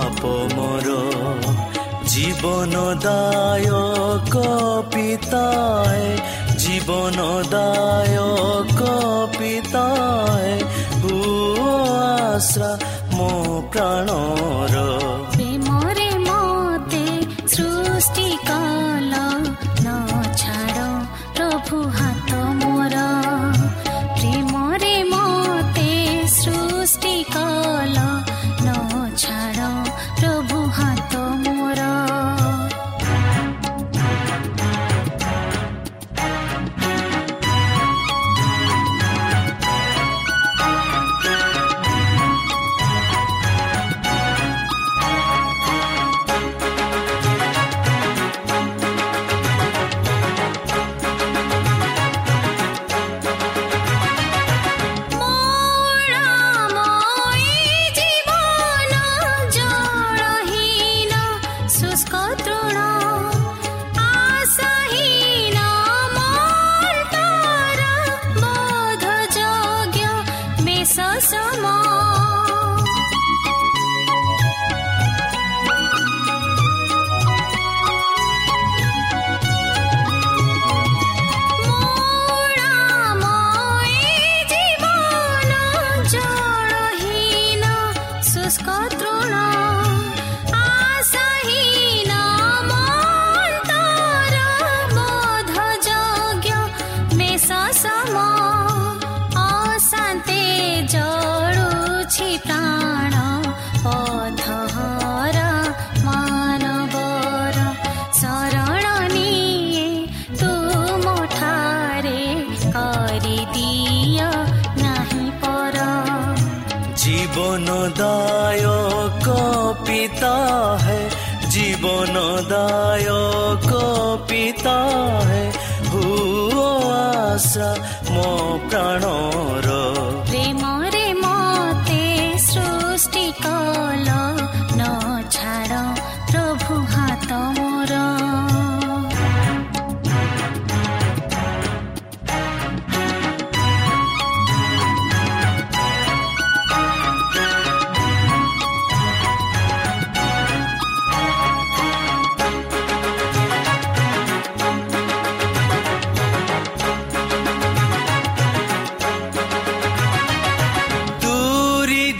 পাপ মর জীবনদায়ক পিতায় জীবনদায়ক পিতায় ও আশ্রা মো প্রাণ জীবনদায়ক পিতা হে জীবনদায়ক পিতা হে ভুয় আশা মো প্রাণর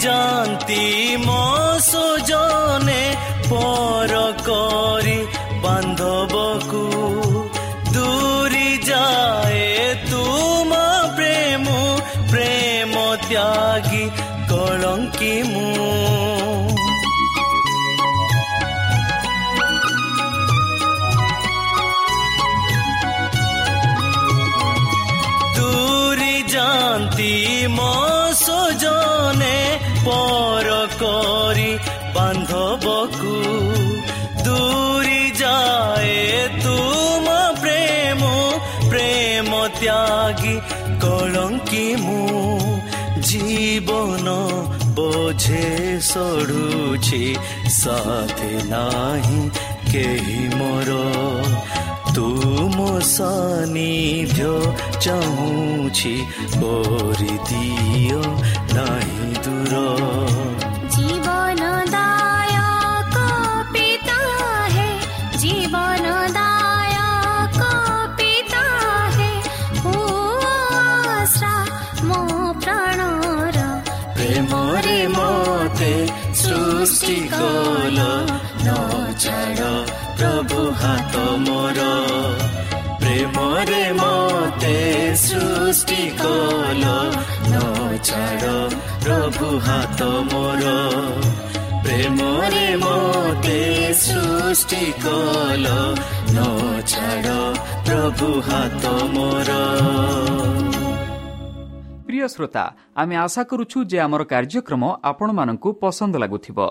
জানতি মসজনে পর করি বান্ধবকু। দূরি যায় তুমা প্রেম প্রেম ত্যাগী কলঙ্কি মু ଜୀବନ ବୋଝେ ସଢୁଛି ସାଥେ ନାହିଁ କେହି ମୋର ତୁମ ସାନିଧ୍ୟ ଚାହୁଁଛି କରିଦିଅ ନାହିଁ ଦୂର ଛାଡ଼। ପ୍ରଭୁ ହାତ ମୋର। ପ୍ରେମରେ ମୋତେ ସୃଷ୍ଟି କଲ। ନ ଛାଡ଼। ପ୍ରଭୁ ହାତ ମୋର। ପ୍ରେମରେ ମୋତେ ସୃଷ୍ଟି କଲ। ନ ଛାଡ଼। ପ୍ରଭୁ ହାତ ମୋର। প্রিয় শ্রোতা আমি আশা করুছু যে আমার কার্যক্রম আপনার পসন্দ লাগুব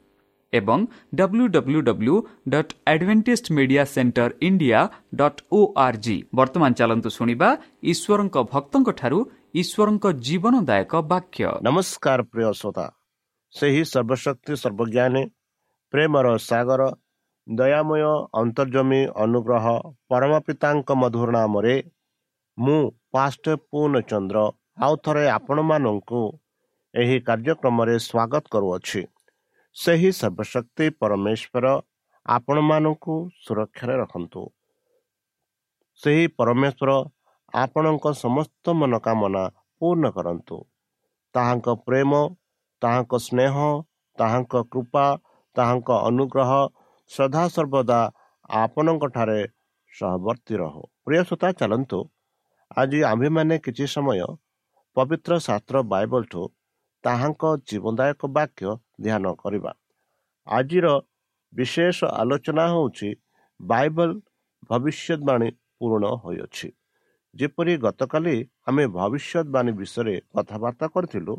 ଏବଂ W W W dot Adventist media centre India dot O R G ବର୍ତ୍ତମାନ ଚାଲନ୍ତୁ ଶୁଣିବା ଈଶ୍ୱରଙ୍କ ଭକ୍ତଙ୍କଠାରୁ ଈଶ୍ୱରଙ୍କ ଜୀବନଦାୟକ ବାକ୍ୟ ନମସ୍କାର ପ୍ରିୟ ଶ୍ରୋତା ସେହି ସର୍ବଶକ୍ତି ସର୍ବଜ୍ଞାନୀ ପ୍ରେମର ସାଗର ଦୟାମୟ ଅନ୍ତର୍ଜମୀ ଅନୁଗ୍ରହ ପରମ ପିତାଙ୍କ ମଧୁର ନାମରେ ମୁଁ ପାଷ୍ଟ ପୂର୍ଣ୍ଣଚନ୍ଦ୍ର ଆଉ ଥରେ ଆପଣମାନଙ୍କୁ ଏହି କାର୍ଯ୍ୟକ୍ରମରେ ସ୍ୱାଗତ କରୁଅଛି। ସେହି ସର୍ବଶକ୍ତି ପରମେଶ୍ୱର ଆପଣମାନଙ୍କୁ ସୁରକ୍ଷାରେ ରଖନ୍ତୁ। ସେହି ପରମେଶ୍ୱର ଆପଣଙ୍କ ସମସ୍ତ ମନୋକାମନା ପୂର୍ଣ୍ଣ କରନ୍ତୁ। ତାହାଙ୍କ ପ୍ରେମ ତାହାଙ୍କ ସ୍ନେହ ତାହାଙ୍କ କୃପା ତାହାଙ୍କ ଅନୁଗ୍ରହ ସଦାସର୍ବଦା ଆପଣଙ୍କଠାରେ ସହବର୍ତ୍ତୀ ରହୁ। ପ୍ରିୟ ଶ୍ରୋତା ଚାଲନ୍ତୁ। ଆଜି ଆମ୍ଭେମାନେ କିଛି ସମୟ ପବିତ୍ର ଶାସ୍ତ୍ର ବାଇବଲଠୁ ତାହାଙ୍କ ଜୀବନଦାୟକ ବାକ୍ୟ ଧ୍ୟାନ କରିବା। ଆଜିର ବିଶେଷ ଆଲୋଚନା ହେଉଛି ବାଇବଲ ଭବିଷ୍ୟତବାଣୀ ପୂରଣ ହୋଇଅଛି। ଯେପରି ଗତକାଲି ଆମେ ଭବିଷ୍ୟତବାଣୀ ବିଷୟରେ କଥାବାର୍ତ୍ତା କରିଥିଲୁ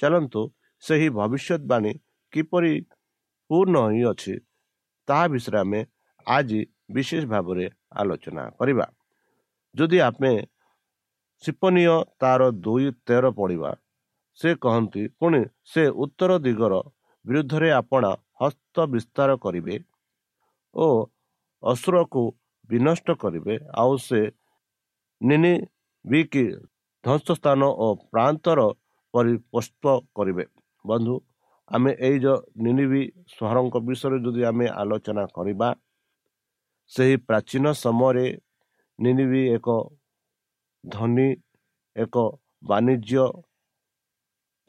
ଚାଲନ୍ତୁ ସେହି ଭବିଷ୍ୟତବାଣୀ କିପରି ପୂର୍ଣ୍ଣ ହୋଇଅଛି ତାହା ବିଷୟରେ ଆମେ ଆଜି ବିଶେଷ ଭାବରେ ଆଲୋଚନା କରିବା। ଯଦି ଆମେ ସିପନୀୟ ତାର ଦୁଇ ତେର ପଡ଼ିବା ସେ କହନ୍ତି ପୁଣି ସେ ଉତ୍ତର ଦିଗର ବିରୁଦ୍ଧରେ ଆପଣା ହସ୍ତ ବିସ୍ତାର କରିବେ ଓ ଅସୁରକୁ ବିନଷ୍ଟ କରିବେ। ଆଉ ସେ ନିନି ବିକି ଧ୍ୱଂସ ସ୍ଥାନ ଓ ପ୍ରାନ୍ତର ପରିପୋଷ୍ଟ କରିବେ। ବନ୍ଧୁ ଆମେ ଏଇ ଯେଉଁ ନିନିବି ସହରଙ୍କ ବିଷୟରେ ଯଦି ଆମେ ଆଲୋଚନା କରିବା ସେହି ପ୍ରାଚୀନ ସମୟରେ ନିନିବି ଏକ ଧନୀ ଏକ ବାଣିଜ୍ୟ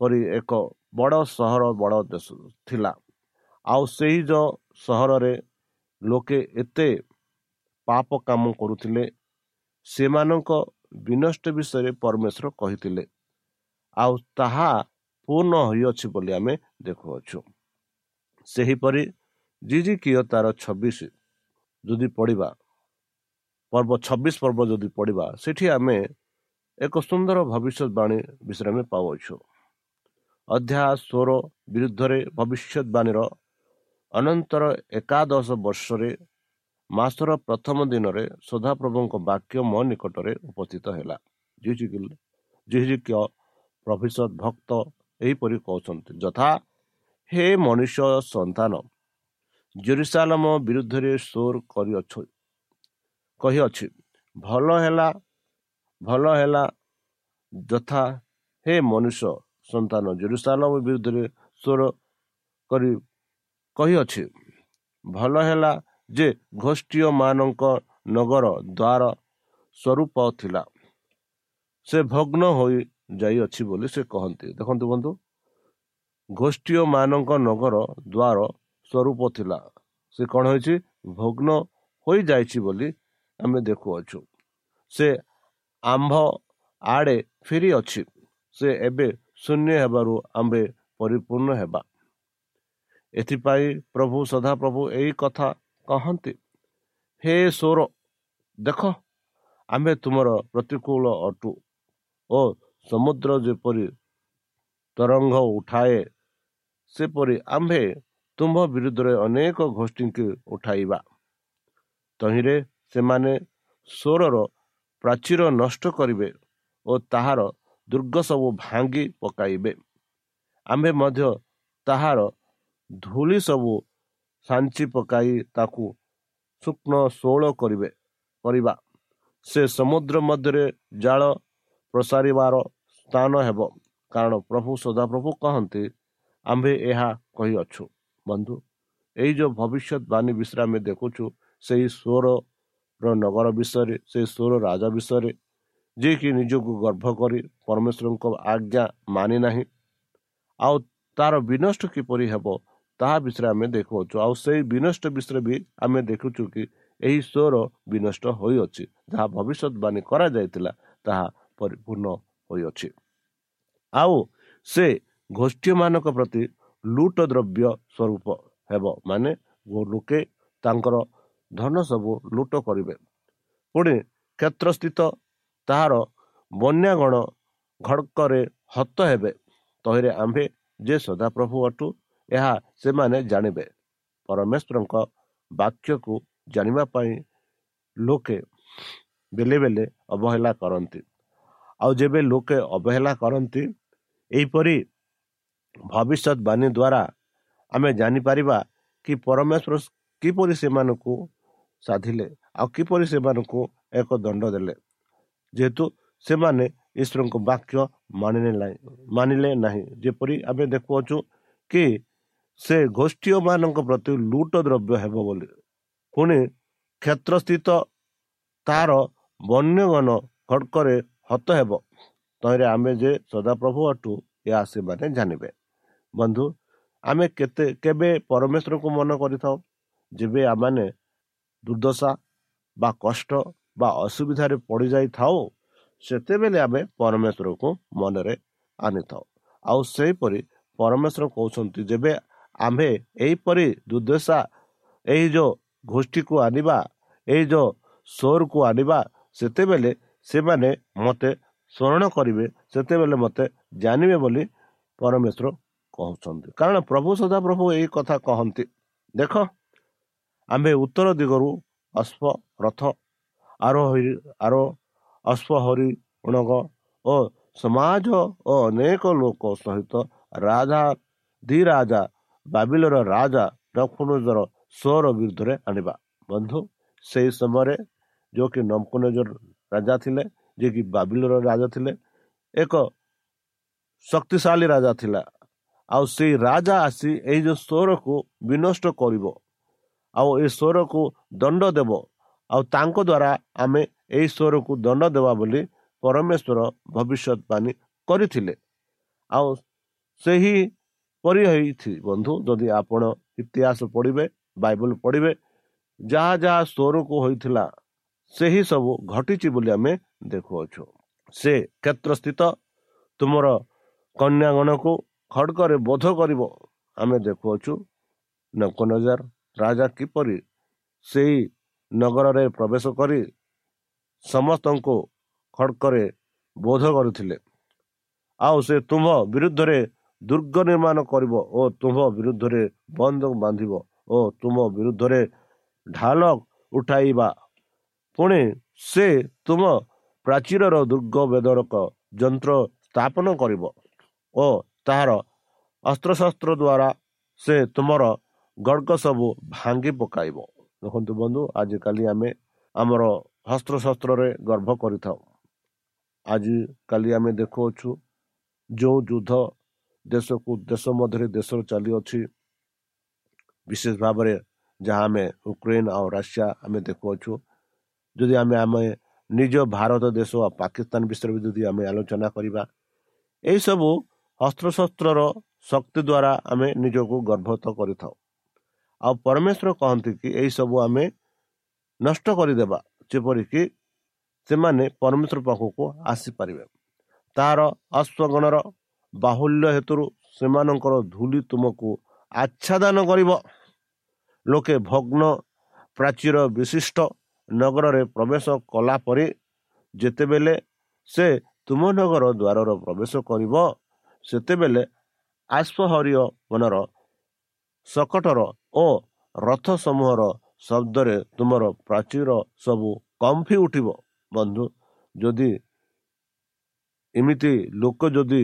ପରି ଏକ ବଡ଼ ସହର ବଡ଼ ଦେଶ ଥିଲା। ଆଉ ସେହି ଯେଉଁ ସହରରେ ଲୋକେ ଏତେ ପାପ କାମ କରୁଥିଲେ ସେମାନଙ୍କ ବିନଷ୍ଟ ବିଷୟରେ ପରମେଶ୍ୱର କହିଥିଲେ। ଆଉ ତାହା ପୂର୍ଣ୍ଣ ହୋଇଅଛି ବୋଲି ଆମେ ଦେଖୁଅଛୁ। ସେହିପରି ଜିଜି କିଅ ତାର ଛବିଶ ଯଦି ପଢ଼ିବା ପର୍ବ ଛବିଶ ପର୍ବ ଯଦି ପଢ଼ିବା ସେଠି ଆମେ ଏକ ସୁନ୍ଦର ଭବିଷ୍ୟତବାଣୀ ବିଷୟରେ ଆମେ ପାଉଅଛୁ। ଅଧ୍ୟାୟ ସ୍ୱର ବିରୁଦ୍ଧରେ ଭବିଷ୍ୟତବାଣୀର ଅନନ୍ତର ଏକାଦଶ ବର୍ଷରେ ମାସର ପ୍ରଥମ ଦିନରେ ସଦାପ୍ରଭୁଙ୍କ ବାକ୍ୟ ମୋ ନିକଟରେ ଉପସ୍ଥିତ ହେଲା। ଭବିଷ୍ୟତ ଭକ୍ତ ଏହିପରି କହୁଛନ୍ତି ଯଥା ହେ ମନୁଷ୍ୟ ସନ୍ତାନ ଜେରୁସାଲମ ବିରୁଦ୍ଧରେ ସ୍ୱର କରିଅଛ କହିଅଛି ଭଲ ହେଲା ଭଲ ହେଲା ଯଥା ହେ ମନୁଷ୍ୟ ସନ୍ତାନ ଜେରୁସାଲମ ବିରୁଦ୍ଧରେ ସ୍ୱର କରି କହିଅଛି ଭଲ ହେଲା ଯେ ଗୋଷ୍ଠୀୟମାନଙ୍କ ନଗର ଦ୍ୱାର ସ୍ୱରୂପ ଥିଲା। ସେ ଭଗ୍ନ ହୋଇ ଯାଇଅଛି ବୋଲି ସେ କହନ୍ତି। ଦେଖନ୍ତୁ ବନ୍ଧୁ ଗୋଷ୍ଠୀୟମାନଙ୍କ ନଗର ଦ୍ୱାର ସ୍ୱରୂପ ଥିଲା। ସେ କ'ଣ ହୋଇଛି? ଭଗ୍ନ ହୋଇଯାଇଛି ବୋଲି ଆମେ ଦେଖୁଅଛୁ। ସେ ଆମ୍ଭ ଆଡ଼େ ଫେରି ଅଛି ସେ ଏବେ ଶୂନ୍ୟ ହେବାରୁ ଆମ୍ଭେ ପରିପୂର୍ଣ୍ଣ ହେବା। ଏଥିପାଇଁ ପ୍ରଭୁ ସଦାପ୍ରଭୁ ଏହି କଥା କହନ୍ତି ହେ ସ୍ୱର ଦେଖ ଆମ୍ଭେ ତୁମର ପ୍ରତିକୂଳ ଅଟୁ ଓ ସମୁଦ୍ର ଯେପରି ତରଙ୍ଗ ଉଠାଏ ସେପରି ଆମ୍ଭେ ତୁମ୍ଭ ବିରୁଦ୍ଧରେ ଅନେକ ଗୋଷ୍ଠୀଙ୍କୁ ଉଠାଇବା। ତହିଁରେ ସେମାନେ ସ୍ୱରର ପ୍ରାଚୀର ନଷ୍ଟ କରିବେ ଓ ତାହାର ଦୁର୍ଗ ସବୁ ଭାଙ୍ଗି ପକାଇବେ। ଆମ୍ଭେ ମଧ୍ୟ ତାହାର ଧୂଳି ସବୁ ସାଞ୍ଚି ପକାଇ ତାକୁ ଶୁକ୍ନ ଷୋଳ କରିବେ କରିବା। ସେ ସମୁଦ୍ର ମଧ୍ୟରେ ଜାଳ ପ୍ରସାରିବାର ସ୍ଥାନ ହେବ। କାରଣ ପ୍ରଭୁ ସଦାପ୍ରଭୁ କହନ୍ତି ଆମ୍ଭେ ଏହା କହିଅଛୁ। ବନ୍ଧୁ ଏଇ ଯେଉଁ ଭବିଷ୍ୟତବାଣୀ ବିଷୟରେ ଆମେ ଦେଖୁଛୁ ସେଇ ସ୍ୱରର ନଗର ବିଷୟରେ ସେଇ ସ୍ୱର ରାଜା ବିଷୟରେ ଯିଏକି ନିଜକୁ ଗର୍ଭ କରି ପରମେଶ୍ୱରଙ୍କ ଆଜ୍ଞା ମାନି ନାହିଁ ଆଉ ତାର ବିନଷ୍ଟ କିପରି ହେବ ତାହା ବିଷୟରେ ଆମେ ଦେଖୁଅଛୁ। ଆଉ ସେଇ ବିନଷ୍ଟ ବିଷୟରେ ବି ଆମେ ଦେଖୁଛୁ କି ଏହି ସ୍ୱର ବିନଷ୍ଟ ହୋଇଅଛି ଯାହା ଭବିଷ୍ୟତବାଣୀ କରାଯାଇଥିଲା ତାହା ପରିପୂର୍ଣ୍ଣ ହୋଇଅଛି। ଆଉ ସେ ଗୋଷ୍ଠୀମାନଙ୍କ ପ୍ରତି ଲୁଟ ଦ୍ରବ୍ୟ ସ୍ୱରୂପ ହେବ ମାନେ ଲୋକେ ତାଙ୍କର ଧନ ସବୁ ଲୁଟ କରିବେ। ପୁଣି କ୍ଷେତ୍ରସ୍ଥିତ ତାହାର ବନ୍ୟାଗଣ ଘଡ଼କରେ ହତ ହେବେ। ତହିଁରେ ଆମ୍ଭେ ଯେ ସଦାପ୍ରଭୁ ଅଟୁ ଏହା ସେମାନେ ଜାଣିବେ। ପରମେଶ୍ୱରଙ୍କ ବାକ୍ୟକୁ ଜାଣିବା ପାଇଁ ଲୋକେ ବେଲେ ବେଲେ ଅବହେଳା କରନ୍ତି। ଆଉ ଯେବେ ଲୋକେ ଅବହେଳା କରନ୍ତି ଏହିପରି ଭବିଷ୍ୟତବାଣୀ ଦ୍ୱାରା ଆମେ ଜାଣିପାରିବା କି ପରମେଶ୍ୱର କିପରି ସେମାନଙ୍କୁ ସାଧିଲେ ଆଉ କିପରି ସେମାନଙ୍କୁ ଏକ ଦଣ୍ଡ ଦେଲେ। ଯେହେତୁ ସେମାନେ ଈଶ୍ୱରଙ୍କ ବାକ୍ୟ ମାନିଲେ ନାହିଁ ମାନିଲେ ନାହିଁ। ଯେପରି ଆମେ ଦେଖୁଅଛୁ କି ସେ ଗୋଷ୍ଠୀୟମାନଙ୍କ ପ୍ରତି ଲୁଟ ଦ୍ରବ୍ୟ ହେବ ବୋଲି। ପୁଣି କ୍ଷେତ୍ରସ୍ଥିତ ତାହାର ବନ୍ୟଗଣ ଖଡ଼କରେ ହତ ହେବ। ତହିଁରେ ଆମେ ଯେ ସଦାପ୍ରଭୁ ଅଟୁ ଏହା ସେମାନେ ଜାଣିବେ। ବନ୍ଧୁ ଆମେ କେତେ କେବେ ପରମେଶ୍ୱରକୁ ମନ କରିଥାଉ? ଯେବେ ଆମମାନେ ଦୁର୍ଦ୍ଦଶା ବା କଷ୍ଟ ବା ଅସୁବିଧାରେ ପଡ଼ିଯାଇଥାଉ ସେତେବେଳେ ଆମେ ପରମେଶ୍ୱରକୁ ମନରେ ଆଣିଥାଉ। ଆଉ ସେହିପରି ପରମେଶ୍ୱର କହୁଛନ୍ତି ଯେବେ ଆମ୍ଭେ ଏହିପରି ଦୁର୍ଦ୍ଦଶା ଏହି ଯେଉଁ ଗୋଷ୍ଠୀକୁ ଆଣିବା ଏଇ ଯେଉଁ ସ୍ୱରକୁ ଆଣିବା ସେତେବେଳେ ସେମାନେ ମୋତେ ସ୍ମରଣ କରିବେ ସେତେବେଳେ ମୋତେ ଜାଣିବେ ବୋଲି ପରମେଶ୍ୱର କହୁଛନ୍ତି। କାରଣ ପ୍ରଭୁ ସଦାପ୍ରଭୁ ଏହି କଥା କହନ୍ତି। ଦେଖ ଆମ୍ଭେ ଉତ୍ତର ଦିଗରୁ ଅଶ୍ବ ରଥ ଆରୋହୀ ଆରୋ ଅଶ୍ଵହରି ଉଣଗ ଓ ସମାଜ ଓ ଅନେକ ଲୋକ ସହିତ ରାଜା ଦି ରାଜା ବାବିଲର ରାଜା ନଖୁନଜର ସ୍ୱର ବିରୁଦ୍ଧରେ ଆଣିବା। ବନ୍ଧୁ ସେହି ସମୟରେ ଯେଉଁ କି ନମକୁନଜର ରାଜା ଥିଲେ ଯିଏକି ବାବିଲର ରାଜା ଥିଲେ ଏକ ଶକ୍ତିଶାଳୀ ରାଜା ଥିଲା। ଆଉ ସେଇ ରାଜା ଆସି ଏଇ ଯେଉଁ ସ୍ୱରକୁ ବିନଷ୍ଟ କରିବ ଆଉ ଏ ସ୍ୱରକୁ ଦଣ୍ଡ ଦେବ ଆଉ ତାଙ୍କ ଦ୍ୱାରା ଆମେ ଏହି ସ୍ୱରକୁ ଦଣ୍ଡ ଦେବା ବୋଲି ପରମେଶ୍ୱର ଭବିଷ୍ୟତବାଣୀ କରିଥିଲେ। ଆଉ ସେହି ପରି ହେଇଛି ବନ୍ଧୁ ଯଦି ଆପଣ ଇତିହାସ ପଢ଼ିବେ ବାଇବଲ ପଢ଼ିବେ ଯାହା ଯାହା ସ୍ୱରକୁ ହୋଇଥିଲା ସେହି ସବୁ ଘଟିଛି ବୋଲି ଆମେ ଦେଖୁଅଛୁ। ସେ କ୍ଷେତ୍ର ସ୍ଥିତ ତୁମର କନ୍ୟାଗଣକୁ ଖଡ଼କରେ ବୋଧ କରିବ ଆମେ ଦେଖୁଅଛୁ। ନକନଜାର ରାଜା କିପରି ସେହି ନଗରରେ ପ୍ରବେଶ କରି ସମସ୍ତଙ୍କୁ ଖଡ଼କରେ ବୋଧ କରୁଥିଲେ। ଆଉ ସେ ତୁମ୍ଭ ବିରୁଦ୍ଧରେ ଦୁର୍ଗ ନିର୍ମାଣ କରିବ ଓ ତୁମ୍ଭ ବିରୁଦ୍ଧରେ ବନ୍ଦ ବାନ୍ଧିବ ଓ ତୁମ ବିରୁଦ୍ଧରେ ଢାଲ ଉଠାଇବା। ପୁଣି ସେ ତୁମ ପ୍ରାଚୀରର ଦୁର୍ଗ ବେଦରକ ଯନ୍ତ୍ର ସ୍ଥାପନ କରିବ ଓ ତାହାର ଅସ୍ତ୍ରଶସ୍ତ୍ର ଦ୍ୱାରା ସେ ତୁମର ଗର୍ଗ ସବୁ ଭାଙ୍ଗି ପକାଇବ। ଦେଖନ୍ତୁ ବନ୍ଧୁ ଆଜିକାଲି ଆମେ ଆମର ହସ୍ତ୍ରଶସ୍ତ୍ରରେ ଗର୍ଭ କରିଥାଉ। ଆଜିକାଲି ଆମେ ଦେଖୁଅଛୁ ଯେଉଁ ଯୁଦ୍ଧ ଦେଶକୁ ଦେଶ ମଧ୍ୟରେ ଦେଶରେ ଚାଲିଅଛି। ବିଶେଷ ଭାବରେ ଯାହା ଆମେ ୟୁକ୍ରେନ ଆଉ ରାସିଆ ଆମେ ଦେଖୁଅଛୁ। ଯଦି ଆମେ ଆମେ ନିଜ ଭାରତ ଦେଶ ଆଉ ପାକିସ୍ତାନ ବିଷୟରେ ବି ଯଦି ଆମେ ଆଲୋଚନା କରିବା ଏହିସବୁ ଅସ୍ତ୍ରଶସ୍ତ୍ରର ଶକ୍ତି ଦ୍ୱାରା ଆମେ ନିଜକୁ ଗର୍ଭତ କରିଥାଉ। ଆଉ ପରମେଶ୍ୱର କହନ୍ତି କି ଏହିସବୁ ଆମେ ନଷ୍ଟ କରିଦେବା ଯେପରିକି ସେମାନେ ପରମେଶ୍ୱର ପାଖକୁ ଆସିପାରିବେ। ତାହାର ଅଶ୍ୱଗଣର ବାହୁଲ୍ୟ ହେତୁରୁ ସେମାନଙ୍କର ଧୂଳି ତୁମକୁ ଆଚ୍ଛାଦନ କରିବ। ଲୋକେ ଭଗ୍ନ ପ୍ରାଚୀର ବିଶିଷ୍ଟ ନଗରରେ ପ୍ରବେଶ କଲା ପରେ ଯେତେବେଳେ ସେ ତୁମ ନଗର ଦ୍ୱାରର ପ୍ରବେଶ କରିବ ସେତେବେଳେ ଆଶ୍ୱହରୀୟ ମନର ସକଟର ଓ ରଥ ସମୂହର ଶବ୍ଦରେ ତୁମର ପ୍ରାଚୀର ସବୁ କମ୍ଫି ଉଠିବ। ବନ୍ଧୁ ଯଦି ଏମିତି ଲୋକ ଯଦି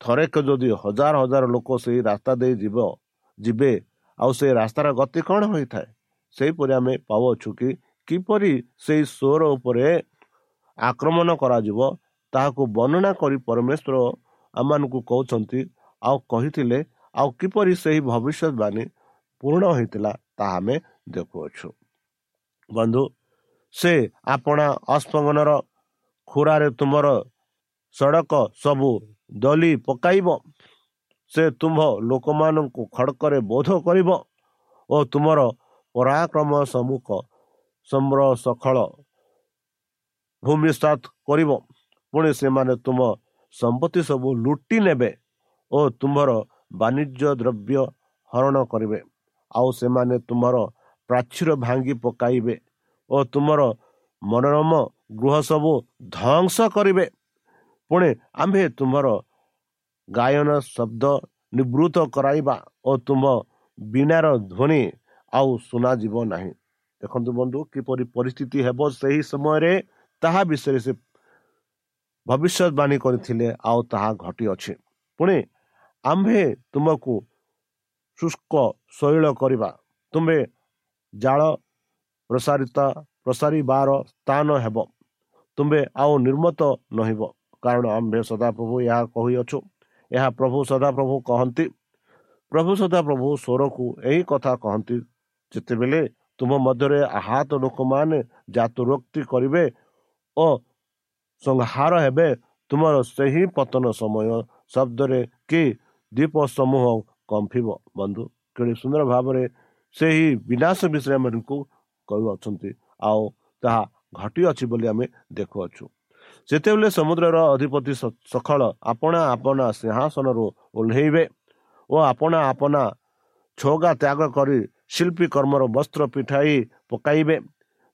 ଥରେକ ଯଦି ହଜାର ହଜାର ଲୋକ ସେଇ ରାସ୍ତା ଦେଇ ଯିବ ଯିବେ ଆଉ ସେ ରାସ୍ତାର ଗତି କ'ଣ ହୋଇଥାଏ? ସେହିପରି ଆମେ ପାଉଅଛୁ କି କିପରି ସେଇ ସ୍ୱର ଉପରେ ଆକ୍ରମଣ କରାଯିବ ତାହାକୁ ବର୍ଣ୍ଣନା କରି ପରମେଶ୍ୱର ଆମମାନଙ୍କୁ କହୁଛନ୍ତି ଆଉ କହିଥିଲେ ଆଉ କିପରି ସେହି ଭବିଷ୍ୟତବାଣୀ ପୂର୍ଣ୍ଣ ହୋଇଥିଲା ତାହା ଆମେ ଦେଖୁଅଛୁ। ବନ୍ଧୁ ସେ ଆପଣା ଅସ୍ପଙ୍ଗନର ଖୁରାରେ ତୁମର ସଡ଼କ ସବୁ ଦଲି ପକାଇବ। ସେ ତୁମ୍ଭ ଲୋକମାନଙ୍କୁ ଖଡ଼କରେ ବୋଧ କରିବ ଓ ତୁମର ପରାକ୍ରମ ସମ୍ମୁଖ ସମ୍ର ସଖଳ ଭୂମିସାତ କରିବ। ପୁଣି ସେମାନେ ତୁମ ସମ୍ପତ୍ତି ସବୁ ଲୁଟି ନେବେ ଓ ତୁମ୍ଭର ବାଣିଜ୍ୟ ଦ୍ରବ୍ୟ ହରଣ କରିବେ। ଆଉ ସେମାନେ ତୁମର ପ୍ରାଚୀର ଭାଙ୍ଗି ପକାଇବେ ଓ ତୁମର ମନୋରମ ଗୃହ ସବୁ ଧ୍ୱଂସ କରିବେ। ପୁଣି ଆମ୍ଭେ ତୁମର ଗାୟନ ଶବ୍ଦ ନିବୃତ୍ତ କରାଇବା ଓ ତୁମ ବିନାର ଧ୍ୱନି ଆଉ ଶୁଣାଯିବ ନାହିଁ। ଦେଖନ୍ତୁ ବନ୍ଧୁ କିପରି ପରିସ୍ଥିତି ହେବ ସେହି ସମୟରେ ତାହା ବିଷୟରେ ସେ ଭବିଷ୍ୟତବାଣୀ କରିଥିଲେ ଆଉ ତାହା ଘଟିଅଛି। ପୁଣି ଆମ୍ଭେ ତୁମକୁ ଶୁଷ୍କ ଶୈଳ କରିବା ତୁମ୍ଭେ ଜାଳ ପ୍ରସାରିତ ପ୍ରସାରିବାର ସ୍ଥାନ ହେବ ତୁମ୍ଭେ ଆଉ ନିର୍ମତ ନହିବ କାରଣ ଆମ୍ଭେ ସଦାପ୍ରଭୁ ଏହା କହିଅଛୁ ଏହା ପ୍ରଭୁ ସଦାପ୍ରଭୁ କହନ୍ତି ପ୍ରଭୁ ସଦାପ୍ରଭୁ ସ୍ୱରକୁ ଏହି କଥା କହନ୍ତି ଯେତେବେଳେ ତୁମ ମଧ୍ୟରେ ଆହତ ଲୋକମାନେ ଜାତୁରୋକ୍ତି କରିବେ ଓ ସଂହାର ହେବେ ତୁମର ସେହି ପତନ ସମୟ ଶବ୍ଦରେ କି ଦ୍ୱୀପ ସମୂହ କମ୍ଫିବ ବନ୍ଧୁ। କେଡ଼େ ସୁନ୍ଦର ଭାବରେ ସେହି ବିନାଶ ବିଷୟରେ ଆମମାନଙ୍କୁ କହୁଅଛନ୍ତି ଆଉ ତାହା ଘଟିଅଛି ବୋଲି ଆମେ ଦେଖୁଅଛୁ। ସେତେବେଳେ ସମୁଦ୍ରର ଅଧିପତି ସଖଳ ଆପଣା ଆପଣା ସିଂହାସନରୁ ଓହ୍ଲେଇବେ ଓ ଆପଣା ଆପଣା ଛଗା ତ୍ୟାଗ କରି ଶିଳ୍ପୀ କର୍ମର ବସ୍ତ୍ର ପିଠାଇ ପକାଇବେ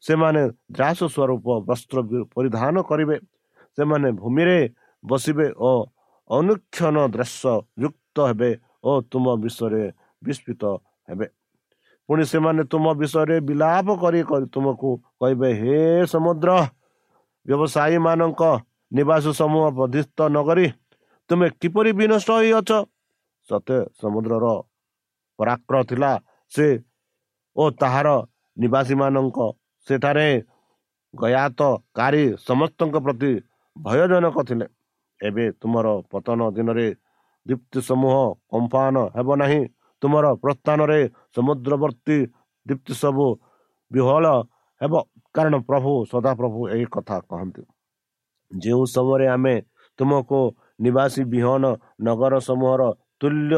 ସେମାନେ ଦ୍ରାସ ସ୍ୱରୂପ ବସ୍ତ୍ର ପରିଧାନ କରିବେ ସେମାନେ ଭୂମିରେ ବସିବେ ଓ ଅନୁକ୍ଷଣ ଦୃଶ୍ୟ ଯୁକ୍ତ ହେବେ ଓ ତୁମ ବିଷୟରେ ବିସ୍ମିତ ହେବେ। ପୁଣି ସେମାନେ ତୁମ ବିଷୟରେ ବିଲାପ କରି ତୁମକୁ କହିବେ ହେ ସମୁଦ୍ର ବ୍ୟବସାୟୀ ମାନଙ୍କ ନିବାସ ସମୂହ ବର୍ଦ୍ଧିତ ନଗରୀ ତୁମେ କିପରି ବିନଷ୍ଟ ହୋଇଅଛ? ସତେ ସମୁଦ୍ରର ପରାକ୍ର ଥିଲା ସେ ଓ ତାହାର ନିବାସୀ ମାନଙ୍କ ସେଠାରେ ଗୟାତକାରୀ ସମସ୍ତଙ୍କ ପ୍ରତି ଭୟଜନକ ଥିଲେ। ଏବେ ତୁମର ପତନ ଦିନରେ ଦୀପ୍ତି ସମୂହ କମ୍ପାନ ହେବ ନାହିଁ। ତୁମର ପ୍ରସ୍ଥାନରେ ସମୁଦ୍ରବର୍ତ୍ତୀ ଦୀପ୍ତି ସବୁ ବିହଳ ହେବ। କାରଣ ପ୍ରଭୁ ସଦାପ୍ରଭୁ ଏହି କଥା କହନ୍ତି। ଯେଉଁ ସମୟରେ ଆମେ ତୁମକୁ ନିବାସୀ ବିହନ ନଗର ସମୂହର ତୁଲ୍ୟ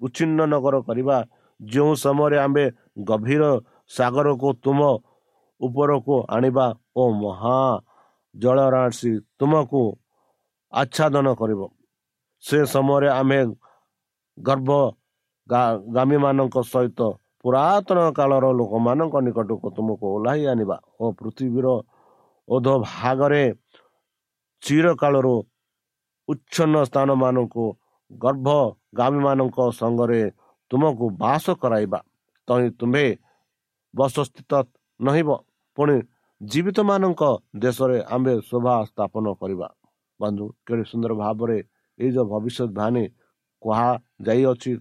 ଉଚ୍ଛିନ୍ନ ନଗର କରିବା ଯେଉଁ ସମୟରେ ଆମେ ଗଭୀର ସାଗରକୁ ତୁମ ଉପରକୁ ଆଣିବା ଓ ମହା ଜଳରାଶି ତୁମକୁ ଆଚ୍ଛାଦନ କରିବ। ସେ ସମୟରେ ଆମେ ଗର୍ଭ ଗାମୀମାନଙ୍କ ସହିତ ପୁରାତନ କାଳର ଲୋକମାନଙ୍କ ନିକଟକୁ ତୁମକୁ ଓହ୍ଲାଇ ଆଣିବା ଓ ପୃଥିବୀର ଓଧ ଭାଗରେ ଚିର କାଳରୁ ଉଚ୍ଛନ୍ନ ସ୍ଥାନ ମାନଙ୍କୁ ଗର୍ଭ ଗାମୀମାନଙ୍କ ସଙ୍ଗରେ ତୁମକୁ ବାସ କରାଇବା। ତହିଁ ତୁମ୍ଭେ ବସସ୍ଥିତ ନହିବ। ପୁଣି ଜୀବିତମାନଙ୍କ ଦେଶରେ ଆମ୍ଭେ ଶୋଭା ସ୍ଥାପନ କରିବା। ବନ୍ଧୁ କେଡ଼େ ସୁନ୍ଦର ଭାବରେ ଏଇ ଯେଉଁ ଭବିଷ୍ୟତ ବାଣୀ କୁହାଯାଇଅଛି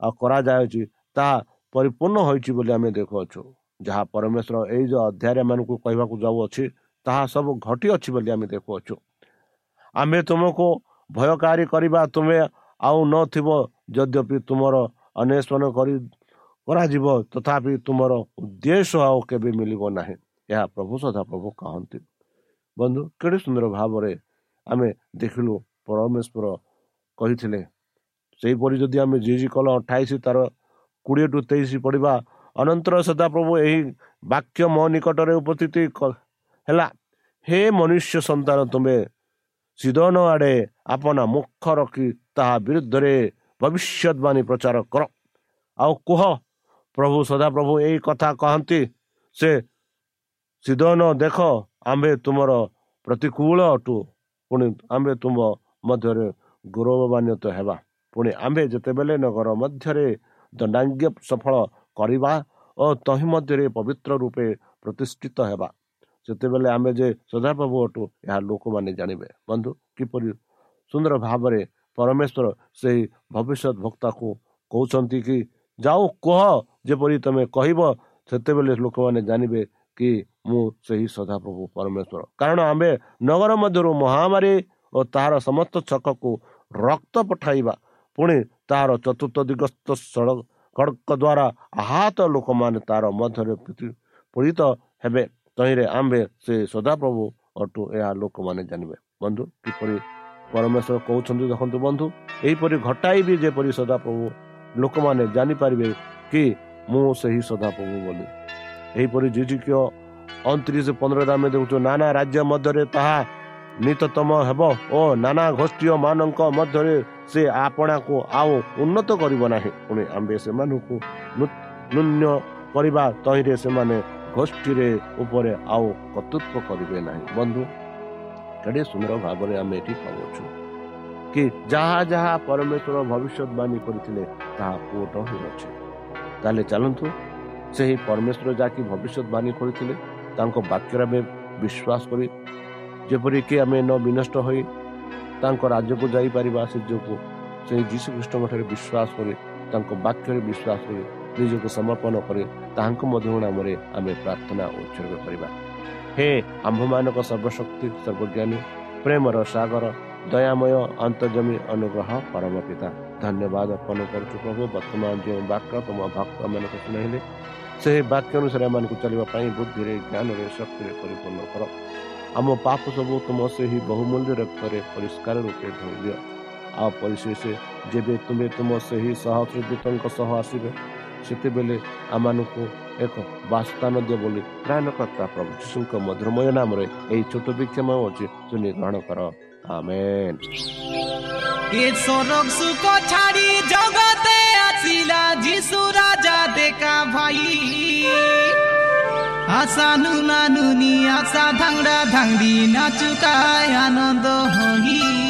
ଆଉ କରାଯାଉଛି ତାହା ପରିପୂର୍ଣ୍ଣ ହୋଇଛି ବୋଲି ଆମେ ଦେଖୁଅଛୁ। ଯାହା ପରମେଶ୍ୱର ଏଇ ଯେଉଁ ଅଧ୍ୟାୟରେ ଏମାନଙ୍କୁ କହିବାକୁ ଯାଉଅଛି ତାହା ସବୁ ଘଟିଅଛି ବୋଲି ଆମେ ଦେଖୁଅଛୁ। ଆମେ ତୁମକୁ ଭୟକାରୀ କରିବା ତୁମେ ଆଉ ନଥିବ ଯଦ୍ୟପି ତୁମର ଅନ୍ୱେଷଣ କରି କରାଯିବ ତଥାପି ତୁମର ଉଦ୍ଦେଶ୍ୟ ଆଉ କେବେ ମିଳିବ ନାହିଁ। ଏହା ପ୍ରଭୁ ସଦା ପ୍ରଭୁ କହନ୍ତି। ବନ୍ଧୁ କେଡ଼େ ସୁନ୍ଦର ଭାବରେ ଆମେ ଦେଖିଲୁ ପରମେଶ୍ୱର କହିଥିଲେ। ସେହିପରି ଯଦି ଆମେ ଜି ଜି କଲ ଅଠାଇଶ ତାର କୋଡ଼ିଏ ଟୁ ତେଇଶ ପଢ଼ିବା ଅନନ୍ତର ସଦାପ୍ରଭୁ ଏହି ବାକ୍ୟ ମୋ ନିକଟରେ ଉପସ୍ଥିତ ହେଲା ହେ ମନୁଷ୍ୟ ସନ୍ତାନ ତୁମେ ସିଦନ ଆଡ଼େ ଆପଣା ମୁଖ ରଖି ତାହା ବିରୁଦ୍ଧରେ ଭବିଷ୍ୟତବାଣୀ ପ୍ରଚାର କର। ଆଉ କୁହ ପ୍ରଭୁ ସଦାପ୍ରଭୁ ଏହି କଥା କହନ୍ତି ସେ ସିଦନ ଦେଖ ଆମ୍ଭେ ତୁମର ପ୍ରତିକୂଳ ଅଟୁ ପୁଣି ଆମ୍ଭେ ତୁମ ମଧ୍ୟରେ ଗୌରବାନ୍ୱିତ ହେବା। ପୁଣି ଆମ୍ଭେ ଯେତେବେଳେ ନଗର ମଧ୍ୟରେ ଦଣ୍ଡାଙ୍ଗ ସଫଳ କରିବା ଓ ତହିଁ ମଧ୍ୟରେ ପବିତ୍ର ରୂପେ ପ୍ରତିଷ୍ଠିତ ହେବା ସେତେବେଳେ ଆମେ ଯେ ସଦାପ୍ରଭୁ ଅଟୁ ଏହା ଲୋକମାନେ ଜାଣିବେ। ବନ୍ଧୁ କିପରି ସୁନ୍ଦର ଭାବରେ ପରମେଶ୍ୱର ସେହି ଭବିଷ୍ୟତ ଭକ୍ତାକୁ କହୁଛନ୍ତି କି ଯାଉ କୁହ ଯେପରି ତମେ କହିବ ସେତେବେଳେ ଲୋକମାନେ ଜାଣିବେ କି ମୁଁ ସେହି ସଦାପ୍ରଭୁ ପରମେଶ୍ୱର। କାରଣ ଆମ୍ଭେ ନଗର ମଧ୍ୟରୁ ମହାମାରୀ ଓ ତାହାର ସମସ୍ତ ଛକକୁ ରକ୍ତ ପଠାଇବା। ପୁଣି ତାହାର ଚତୁର୍ଥ ଦିଗସ୍ଥ ସଡ଼କ ଦ୍ୱାରା ଆହତ ଲୋକମାନେ ତାର ମଧ୍ୟରେ ପୀଡ଼ି- ପୀଡ଼ିତ ହେବେ। ତହିଁରେ ଆମ୍ଭେ ସେ ସଦାପ୍ରଭୁ ଅଟୁ ଏହା ଲୋକମାନେ ଜାଣିବେ। ବନ୍ଧୁ କିପରି ପରମେଶ୍ୱର କହୁଛନ୍ତି ଦେଖନ୍ତୁ ବନ୍ଧୁ ଏହିପରି ଘଟାଇବି ଯେପରି ସଦାପ୍ରଭୁ ଲୋକମାନେ ଜାଣିପାରିବେ କି ମୁଁ ସେହି ସଦାପ୍ରଭୁ ବୋଲି। ଏହିପରି ଜିଜିକିଅ ଅଣତିରିଶ ପନ୍ଦରରେ ଆମେ ଦେଖୁଛୁ ନାନା ରାଜ୍ୟ ମଧ୍ୟରେ ତାହା ନିତତମ ହେବ ଓ ନାନା ଗୋଷ୍ଠୀ ମାନଙ୍କ ମଧ୍ୟରେ ସେ ଆପଣାକୁ ଆଉ ଉନ୍ନତ କରିବ ନାହିଁ। ପୁଣି ଆମ୍ଭେ ସେମାନଙ୍କୁ ନୂ- ନୂନ୍ୟ କରିବା ତହିଁରେ ସେମାନେ ଗୋଷ୍ଠୀରେ ଉପରେ ଆଉ କର୍ତ୍ତୃତ୍ୱ କରିବେ ନାହିଁ। ବନ୍ଧୁ କେଡ଼େ ସୁନ୍ଦର ଭାବରେ ଆମେ ଏଠି ପାଉଛୁ କି ଯାହା ଯାହା ପରମେଶ୍ୱର ଭବିଷ୍ୟତବାଣୀ କରିଥିଲେ ତାହା ପୁଅଟ ହୋଇଅଛି। ତାହେଲେ ଚାଲନ୍ତୁ ସେହି ପରମେଶ୍ୱର ଯାହାକି ଭବିଷ୍ୟତବାଣୀ କରିଥିଲେ ତାଙ୍କ ବାକ୍ୟରେ ଆମେ ବିଶ୍ୱାସ କରି ଯେପରିକି ଆମେ ନ ବିନଷ୍ଟ ହୋଇ ତାଙ୍କ ରାଜ୍ୟକୁ ଯାଇପାରିବା ସେ ଯୋଗୁଁ ସେହି ଯୀଶୁଖ୍ରୀଷ୍ଟଙ୍କ ଠାରେ ବିଶ୍ୱାସ କରି ତାଙ୍କ ବାକ୍ୟରେ ବିଶ୍ୱାସ କରି ନିଜକୁ ସମର୍ପଣ କରି ତାହାଙ୍କ ମଧ୍ୟ ନାମରେ ଆମେ ପ୍ରାର୍ଥନା ଉତ୍ସର୍ଗ କରିବା। ହେ ଆମ୍ଭମାନଙ୍କ ସର୍ବଶକ୍ତି ସର୍ବଜ୍ଞାନୀ ପ୍ରେମର ସାଗର ଦୟାମୟ ଅନ୍ତର୍ଜମୀ ଅନୁଗ୍ରହ ପରମ ପିତା। ଧନ୍ୟବାଦ ଅର୍ପଣ କରୁଛୁ ପ୍ରଭୁ। ବର୍ତ୍ତମାନ ଯେଉଁ ବାକ୍ୟ ତୁମ ଭକ୍ତମାନଙ୍କୁ ଶୁଣାଇଲେ ସେହି ବାକ୍ୟ ଅନୁସାରେ ଏମାନଙ୍କୁ ଚାଲିବା ପାଇଁ ବୁଦ୍ଧିରେ ଜ୍ଞାନରେ ଶକ୍ତିରେ ପରିପୂର୍ଣ୍ଣ କର। ଆମ ପାପ ସବୁ ତୁମ ସେହି ବହୁମୂଲ୍ୟ ରକ୍ତରେ ପରିଷ୍କାର ରୂପେ ଧୋଇଦିଅ। ଆଉ ପରିଶେଷ ଯେବେ ତୁମେ ତୁମ ସେହି ସହସ୍ରଦୂତଙ୍କ ସହ ଆସିବେ ସେତେବେଳେ ଆମମାନଙ୍କୁ ଏକ ବାସସ୍ଥାନ ଦିଅ ବୋଲି ତ୍ରାଣକର୍ତ୍ତା ପ୍ରଭୁ ଶିଶୁଙ୍କ ମଧୁରମୟ ନାମରେ ଏହି ଛୋଟ ବିକ୍ଷମ ଅଛି ଶୁଣି ଗ୍ରହଣ କର। ଆମେନ୍। ସ୍ୱର୍ଗ ସୁଖ ଛାଡ଼ି ଜଗତେ ଆସିଲା ଯିଶୁ ରାଜା ଦେଖା ଭାଇ। আশা নুনা নুনি আশা ধাংরা ধাংরি নাচুকায় আনন্দ হই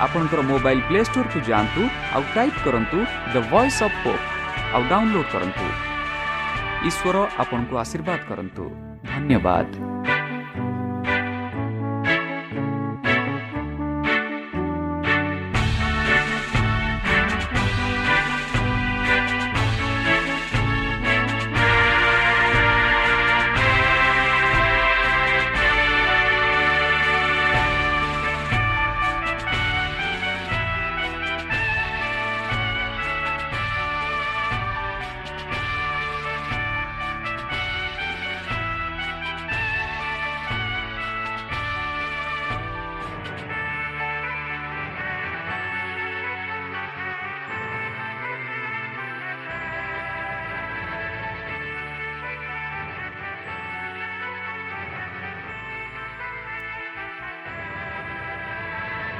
ଆପଣଙ୍କର ମୋବାଇଲ୍ ପ୍ଲେ ଷ୍ଟୋରକୁ ଯାଆନ୍ତୁ ଆଉ ଟାଇପ୍ କରନ୍ତୁ ଦ ଭଏସ୍ ଅଫ୍ ପୋପ୍ ଆଉ ଡାଉନଲୋଡ୍ କରନ୍ତୁ। ଈଶ୍ୱର ଆପଣଙ୍କୁ ଆଶୀର୍ବାଦ କରନ୍ତୁ। ଧନ୍ୟବାଦ।